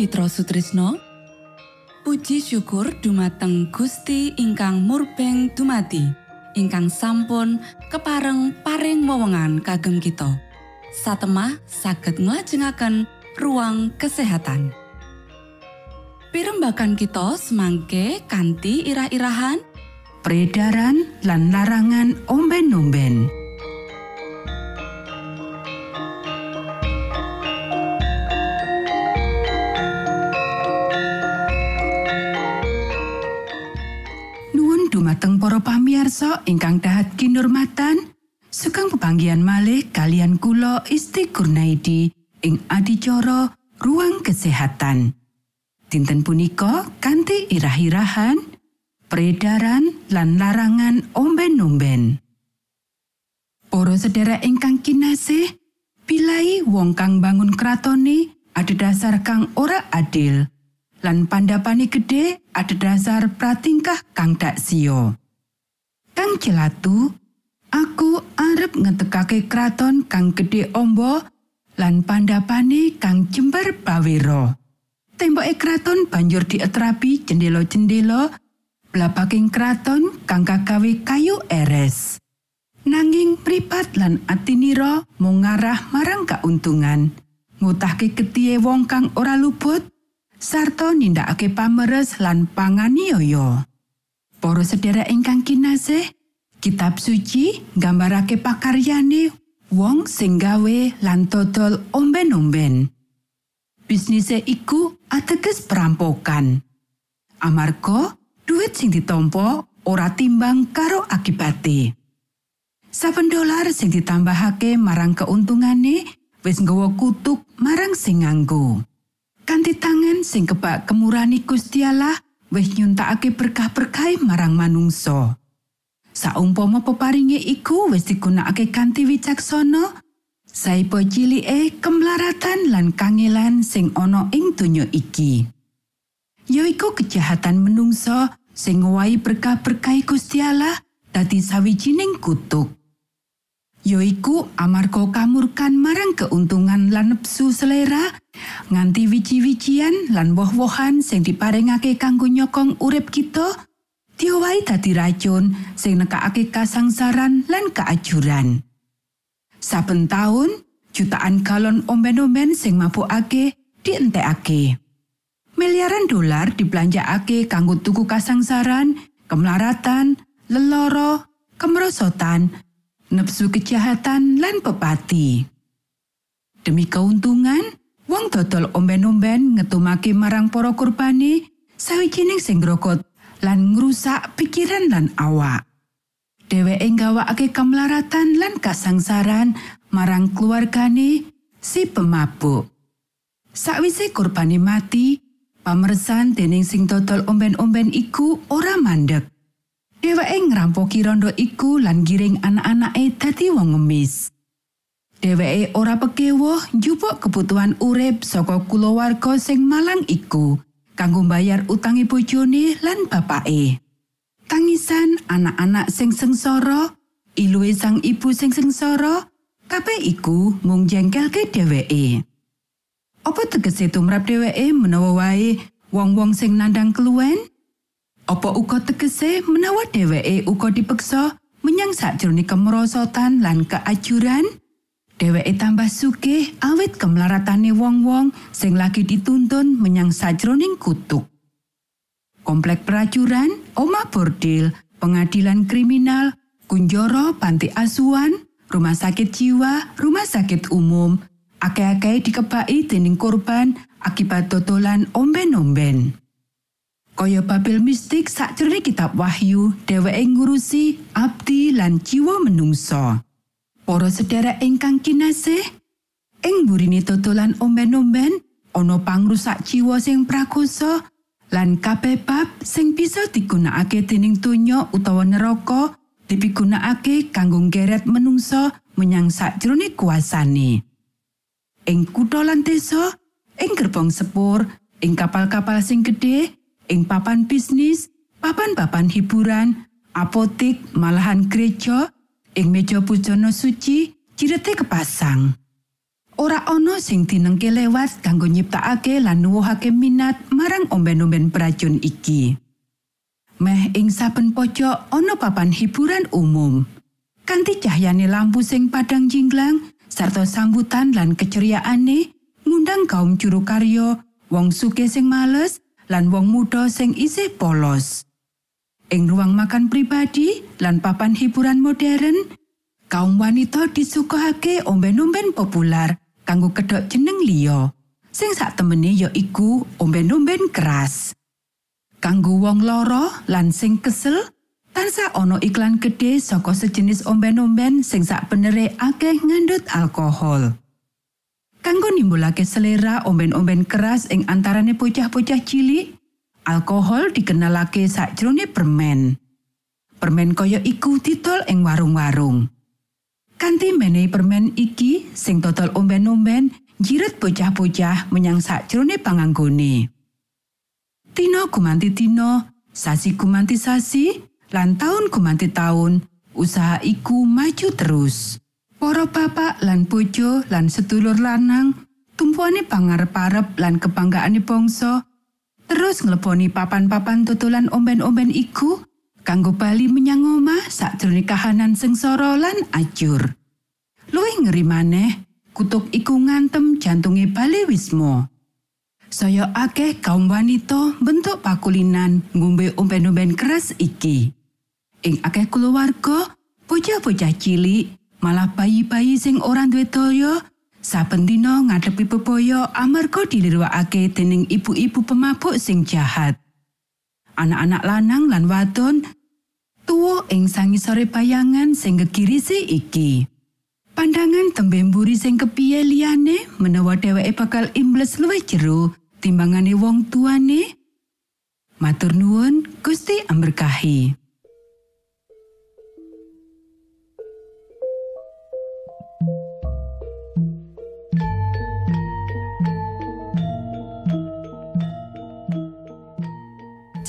Mitra Sutrisno. Puji syukur dumateng Gusti ingkang murbeng dumati ingkang sampun kepareng paring wewenngan kagem kita. Satemah saged nglajengaken ruang kesehatan. Pirembakan kita semangke kanthi irah-irahan peredaran lan larangan omben-omben. Pamiarsa ingkang dahat kinurmatan sugeng pepanggian malih kalian kula Isti Kurnaidi ing adicara ruang kesehatan dinten punika kanthi irah-irahan peredaran lan larangan omben-omben Para sedherek ingkang kinasih pilai wong kang bangun kratone ada dasar kang ora adil lan pandapane gede ada dasar pratingkah kang dak sio. Kang celatu, aku arep ngetekake kraton kang gede ombo lan pandapane kang jembar bawero. Temboke kraton banjur dietrapi jendela-jendela blabaking kraton kang kagawe kayu eres. Nanging pripat lan atinira mung ngarah marang kauntungan. Ngutahke ketiye wong kang ora luput, sarta nindakake pameres lan panganiaya. Para sedherek ingkang kinasih, kitab suci nggambarake pakaryane wong sing gawe lan dodol omben-omben. Bisnise iku ateges perampokan. Amarga duit sing ditompo ora timbang karo akibate. Saben dolar sing ditambahake marang keuntungane wis nggawa kutuk marang sing nganggo. kanthi tangan sing kebak kemurani Gustiala wis nyuntakake berkah-berkah marang manungsa. Saumpama peparinge iku wis digunakake kanthi wicaksana, saipo cilike kemlaratan lan kangelan sing ana ing donya iki. Yaiku kejahatan menungsa sing ngowahi berkah-berkah Gustiala dadi sawijining kutuk. Yoiku amarga kamurkan marang keuntungan lan nepsu selera nganti wiji-wijian lan woh-wohan sing diparingake kanggo nyokong urip kita diwai dadi racun sing nekakake kasangsaran lan keajuran. Saben taun jutaan galon omben-omben sing mabukake dientekake. Miliaran dolar dibelanjakake kanggo tuku kasangsaran kemlaratan leloro kemerosotan nepsu kejahatan lan pepati. Demi keuntungan, wong dodol omben-omben ngetumake marang para kurbani sawijining sing grokot lan ngrusak pikiran lan awak. Dheweke gawakake kemlaratan lan kasangsaran marang keluargane si pemabuk. Sakwise kurbani mati, pamersan dening sing dodol omben-omben iku ora mandek. Dheweke ngrampoki rondo iku lan giring anak-anake dadi wong ngemis. Dheweke ora pekewo njupuk kebutuhan urip saka kulawarga sing malang iku kanggo bayar utangi bojone lan bapake. Tangisan anak-anak sing sengsara, iluwe sang ibu sing sengsara, kabeh iku mung jengkelke dheweke. Apa tegese tumrap dheweke menawa wae wong-wong sing nandang keluwen? Apa uga tegese menawa dheweke uga dipeksa menyang sakjroning kemerosotan lan keajuran? Dheweke tambah sugih awit kemlaratane wong-wong sing lagi dituntun menyang sajroning kutuk. Komplek peracuran, oma bordil, pengadilan kriminal, kunjoro, panti asuhan, rumah sakit jiwa, rumah sakit umum, akeh-akeh dikebaki dening korban akibat dodolan omben-omben. Kaya Babel mistik sakjroning kitab Wahyu, dheweke ngurusi abdi lan jiwa menungso. Para sedherek ingkang kinasih, ing burine totolan omben-omben ana pangrusak jiwa sing prakosa lan kabeh bab sing bisa digunakake dening donya utawa neraka dipigunakake kanggo geret menungso menyang sakjroning kuasane. Ing kutha lan desa, ing gerbong sepur, ing kapal-kapal sing gedhe, ing papan bisnis, papan-papan hiburan, apotik, malahan gereja, ing meja pujana suci, cirete kepasang. ora ana sing dinengke lewat kanggo nyiptakake lan nuwuhake minat marang omben-omben beracun iki. Meh ing saben pojok ana papan hiburan umum. Kanthi cahyane lampu sing padang jinglang sarta sambutan lan keceriaane ngundang kaum juru karya, wong sugih sing males lan wong muda sing isih polos. Ing ruang makan pribadi lan papan hiburan modern, kaum wanita disuguhake omben-omben populer kanggo kedok jeneng liya. Sing sak temene ya iku omben-omben keras. Kanggo wong loro lan sing kesel tansah ana iklan gede saka sejenis omben-omben sing sak akeh ngandut alkohol kanggo nimbulake selera omben-omben keras ing antarane bocah-bocah cilik alkohol dikenalake sakjroning permen permen kaya iku titol ing warung-warung Kanti menehi permen iki sing total omben-omben jiret bocah-bocah menyang sakjroning panganggone. Tino gumanti tino, sasi gumanti sasi, lan taun gumanti taun, usaha iku maju terus. Para bapak lan bojo lan sedulur lanang, tumpuane pangarep-arep lan kebanggaane bangsa, terus ngleboni papan-papan tutulan omben-omben iku, kanggo bali menyang omah sakjroning kahanan sengsara lan ajur. Luwih ngeri maneh, kutuk iku ngantem jantunge bali wismo. Saya akeh kaum wanita bentuk pakulinan ngombe omben-omben keras iki. Ing akeh keluarga, bocah-bocah cilik, malah bayi-bayi sing ora duwe daya, saben dina ngadepi bebaya amarga dilirwakake dening ibu-ibu pemabuk sing jahat. anak-anak lanang lan wadon tuwa ing sangisore bayangan sing gegirisi iki. Pandangan tembe mburi sing kepiye liyane menawa dheweke bakal imbles luwih jero timbangane wong tuane. Matur nuwun, Gusti amberkahi.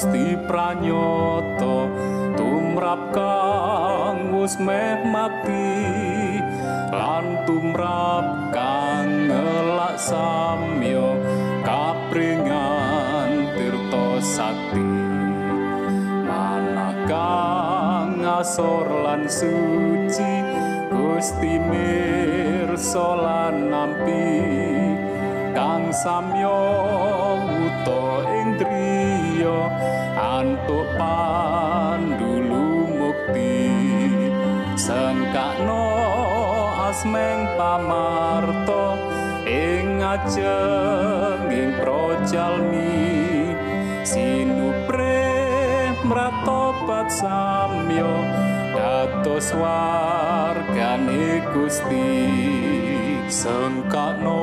Gusti pranyoto tumrap kang wis meh mati lan tumrap kang ngelak samyo kapringan tirta sakti. Manakang ngasor lan suci Gusti mirsa lan nampi kang samyo wuto ing driya antuk pandulu mukti. Sengkakno asmeng pamarto ing ajeng ing projalmi sinupre mratobat samyo dados wargane Gusti. Sengkakno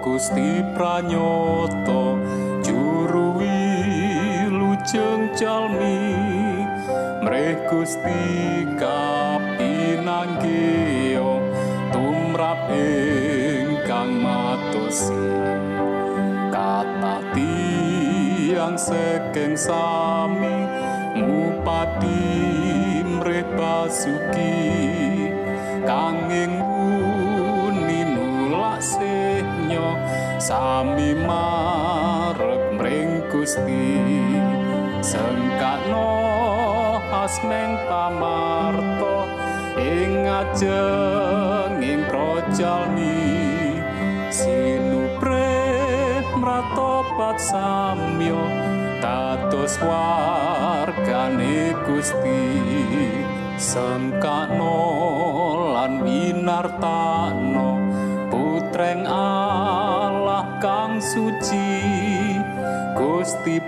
Gusti pranyoto wilujeng jalmi mreh Gusti kapinanggih tumrap ingkang matosi kata tiang sekeng sami ngupati mreh basuki. Kanging nulak sih sami marek asmeng pamarto ing ajeng ing projalmi sinupre mratopat samyo dados wargane Gusti. Sengkakno lan winartano putreng Allah kang suci. Gusti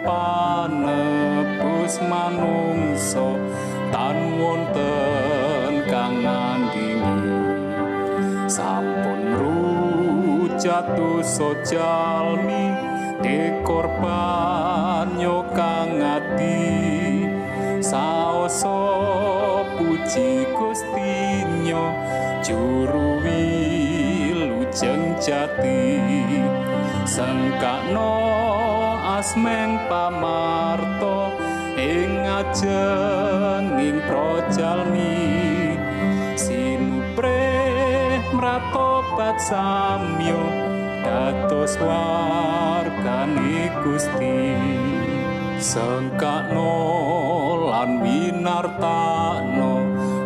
panebus manungso tan wonten kang ngandingi. Sampun rujatuh sojalmi dekorban yo kang ati saoso puji Gustinyo juru wilujeng jati. Sengkakno asmeng pamarto ing ajeng ing projalmi sinupre mratobat samyo dados wargane Gusti. Sengkakno lan winartano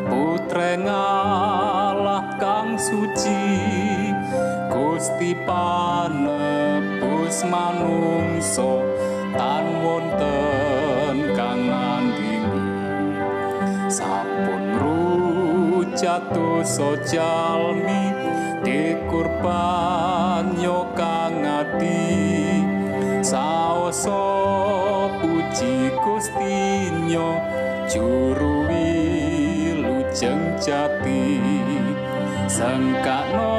putreng Allah kang suci Gusti panebus manungso tan wonten sampun rujatuh sojalmi dikurban yo kang ati saoso puji Gustinyo juru wilujeng jati. Sengkakno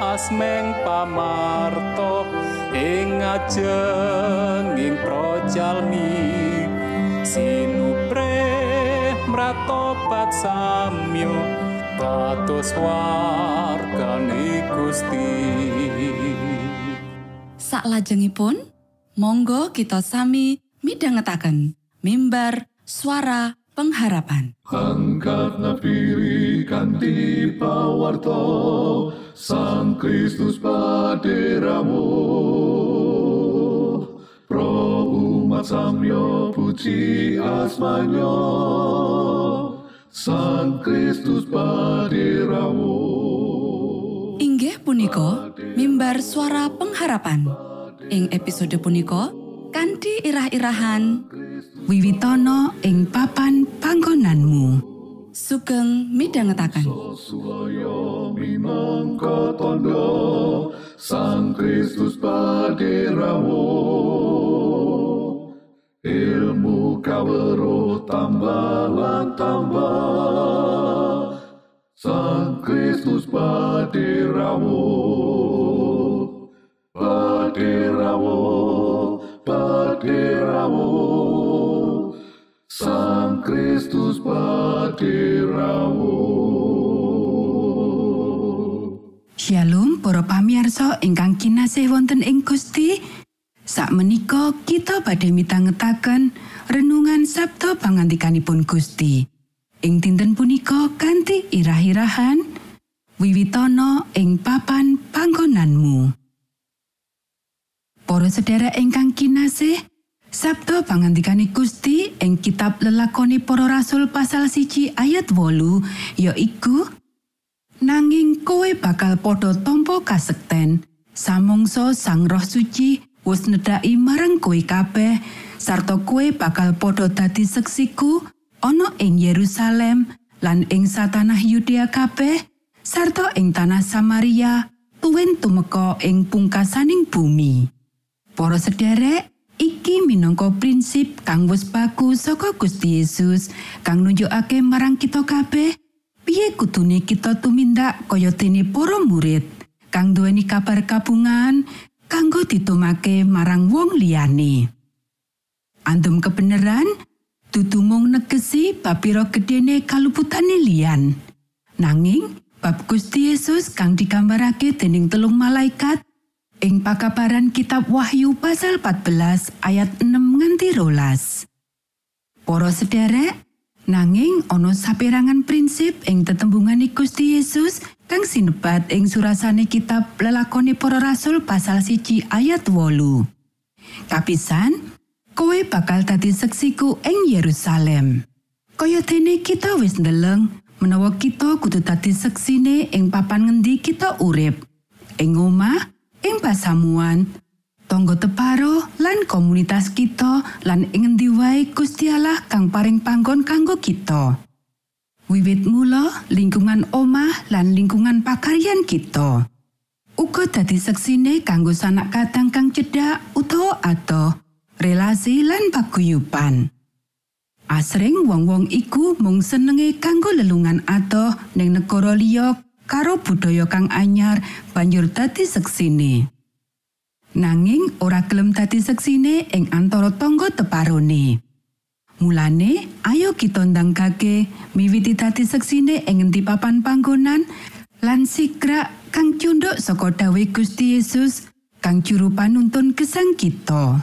asmeng pamarto ing ajeng ing projalmi mratobat samyo dados wargane Gusti. Saklajengipun, monggo kita sami midhangetaken mimbar suara pengharapan. Angkat napiri kanthi pawarto Sang Kristus paderamu. Pro umat samyo puji asmanyo Sang Kristus paderamu Inggih punika mimbar suara pengharapan. Ing episode punika kanthi irah-irahan Wiwitono ing papan panggonanmu. sugeng midhangetaken. Minangka tondo Sang Kristus paderamu Ilmu kawero tambah lan tambah. Sang Kristus paderamu Paderamu Paderamu Sang Kristus paderamu Shalom para pamirsa ingkang kinasih wonten ing Gusti. Sakmenika kita badhe mitangetaken renungan Sabda pangantikanipun Gusti. Ing dinten punika kanthi irah-irahan wiwitono ing papan panggonanmu. Para sedherek ingkang kinasih, Sabda pangantikane Gusti ing kitab lelakoni para rasul pasal siji ayat wolu ya iku nanging kowe bakal padha tampa kasekten samangsa sang roh suci wis nedhaki marang kowe kabeh sarta kowe bakal padha dadi seksiku ana ing Yerusalem lan ing satanah Yudea kabeh sarta ing tanah Samaria tuwin tumeka ing pungkasaning bumi. Para sederek iki minangka prinsip kang wis baku saka Gusti Yesus kang nunjukake marang kita kabeh piye kudune kita tumindak kaya dene para murid kang duweni kabar kabungan kanggo ditumake marang wong liyane. Andum kebenaran dudu mung negesi bab pira gedene kaluputane liyan. Nanging bab Gusti Yesus kang digambarake dening telung malaikat ing pakabaran kitab Wahyu pasal 14 ayat 6 nganti rolas. Para sederek, nanging ana saperangan prinsip ing tetembungane Gusti Yesus kang sinebat ing surasane kitab lelakoni para rasul pasal siji ayat wolu. Kapisan, kowe bakal dadi seksiku ing Yerusalem. Kaya dene kita wis ndeleng menawa kita kudu dadi seksine ing papan ngendi kita urip. Ing omah, ing pasamuan, tonggo teparo lan komunitas kita lan ing ngendi wae Gusti Allah kang paring panggon kanggo kita. Wiwit mula lingkungan omah lan lingkungan pakaryan kita. Uga dadi seksine kanggo sanak kadang kang cedhak utawa adoh, relasi lan paguyuban. Asring wong-wong iku mung senenge kanggo lelungan adoh ning negara liya karo budaya kang anyar banjur dadi seksine. Nanging ora gelem dadi seksine ing antara tangga teparone. Mulane, ayo kita ndangkake miwiti dadi seksine ing ngendi papan panggonan lan sikra kang cunduk saka dawe Gusti Yesus kang juru panuntun gesang kita.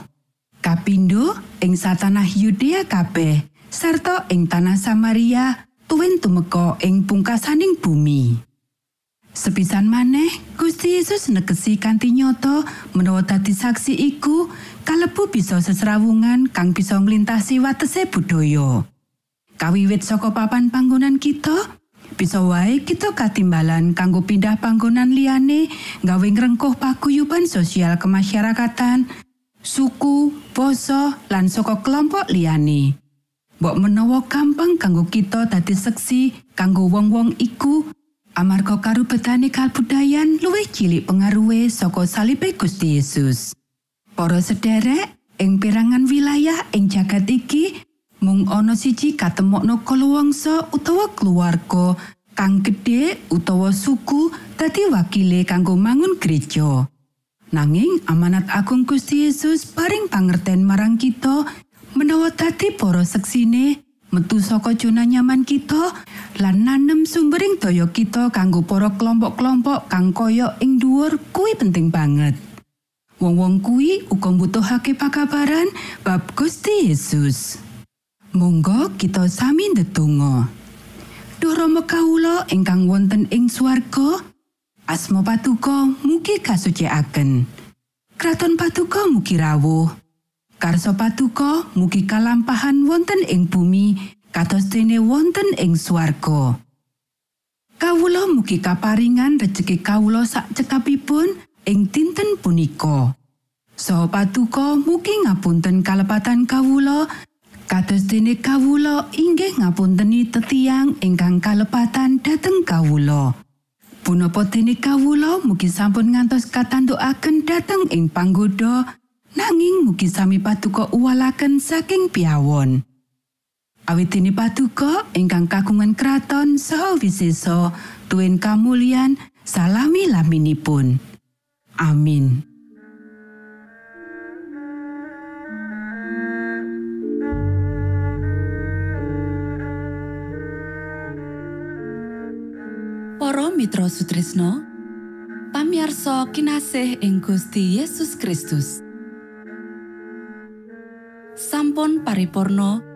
Kapindo ing satanah Yudea kabeh sarta ing tanah Samaria tuwin tumeka ing pungkasaning bumi. Sepisan maneh, Gusti Yesus negesi kanthi nyata menawa dadi saksi iku kalebu bisa sesrawungan kang bisa nglintasi watese budaya. Kawiwit saka papan panggonan kita, bisa wae kita katimbalan kanggo pindah panggonan liyane gawe ngrengkuh paguyuban sosial kemasyarakatan, suku, basa, lan saka kelompok liyane. Mbok menawa gampang kanggo kita dadi seksi kanggo wong-wong iku, amarga karubetane kabudayan luwih cilik pengaruhe saka salibe Gusti Yesus. Para sederek, ing perangan wilayah ing jagat iki mung ana siji katemokno kuluwangsa utawa keluarga kang gedhe utawa suku dadi wakile kanggo mangun gereja. Nanging amanat agung Gusti Yesus paring pangerten marang kita menawa dadi para seksine metu saka zona nyaman kita lan nanem sumbering daya kita kanggo para kelompok-kelompok kang kaya ing dhuwur kuwi penting banget. Wong-wong kuwi uga mbutuhake pakabaran bab Gusti Yesus. Monggo kita sami ndedonga. Duh Rama kawula ingkang wonten ing swarga, asma patuko mugi kasucikaken. Kraton patuko mugi rawuh. Karso patuko mugi kalampahan wonten ing bumi kados dene wonten ing swarga. Kawula mugi kaparingan rejeki kawula sak cekapipun ing dinten punika. Saha patuko mugi ngapunten kalepatan kawula kados dene kawula inggih ngapunteni tetiang ingkang kalepatan dhateng kawula. Punapa dene kawula mugi sampun ngantos katandukaken dhateng ing panggoda nanging mugi sami patuko uwalaken saking piawon. Awit dene patuko ingkang kagungan kraton saha wisesa tuwin kamulyan salami laminipun. Amin. Para Mitra Sutrisno pamiarsa kinasih ing Gusti Yesus Kristus sampun paripurno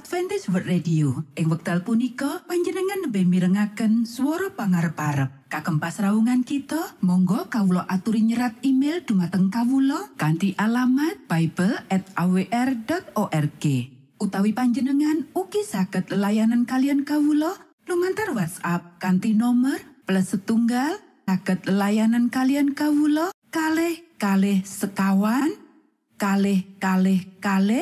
Adventist World Radio. Ing wekdal punika panjenengan nembe mirengaken swara pangarep-arep. Kakempas raungan kita, monggo kawula aturi nyerat email dumateng kawula kanthi alamat bible@awr.org. Utawi panjenengan ugi saged layanan kalian kawula lumantar WhatsApp kanthi nomor plus setunggal saged layanan kalian kawula kalih kalih sekawan kalih kalih kalih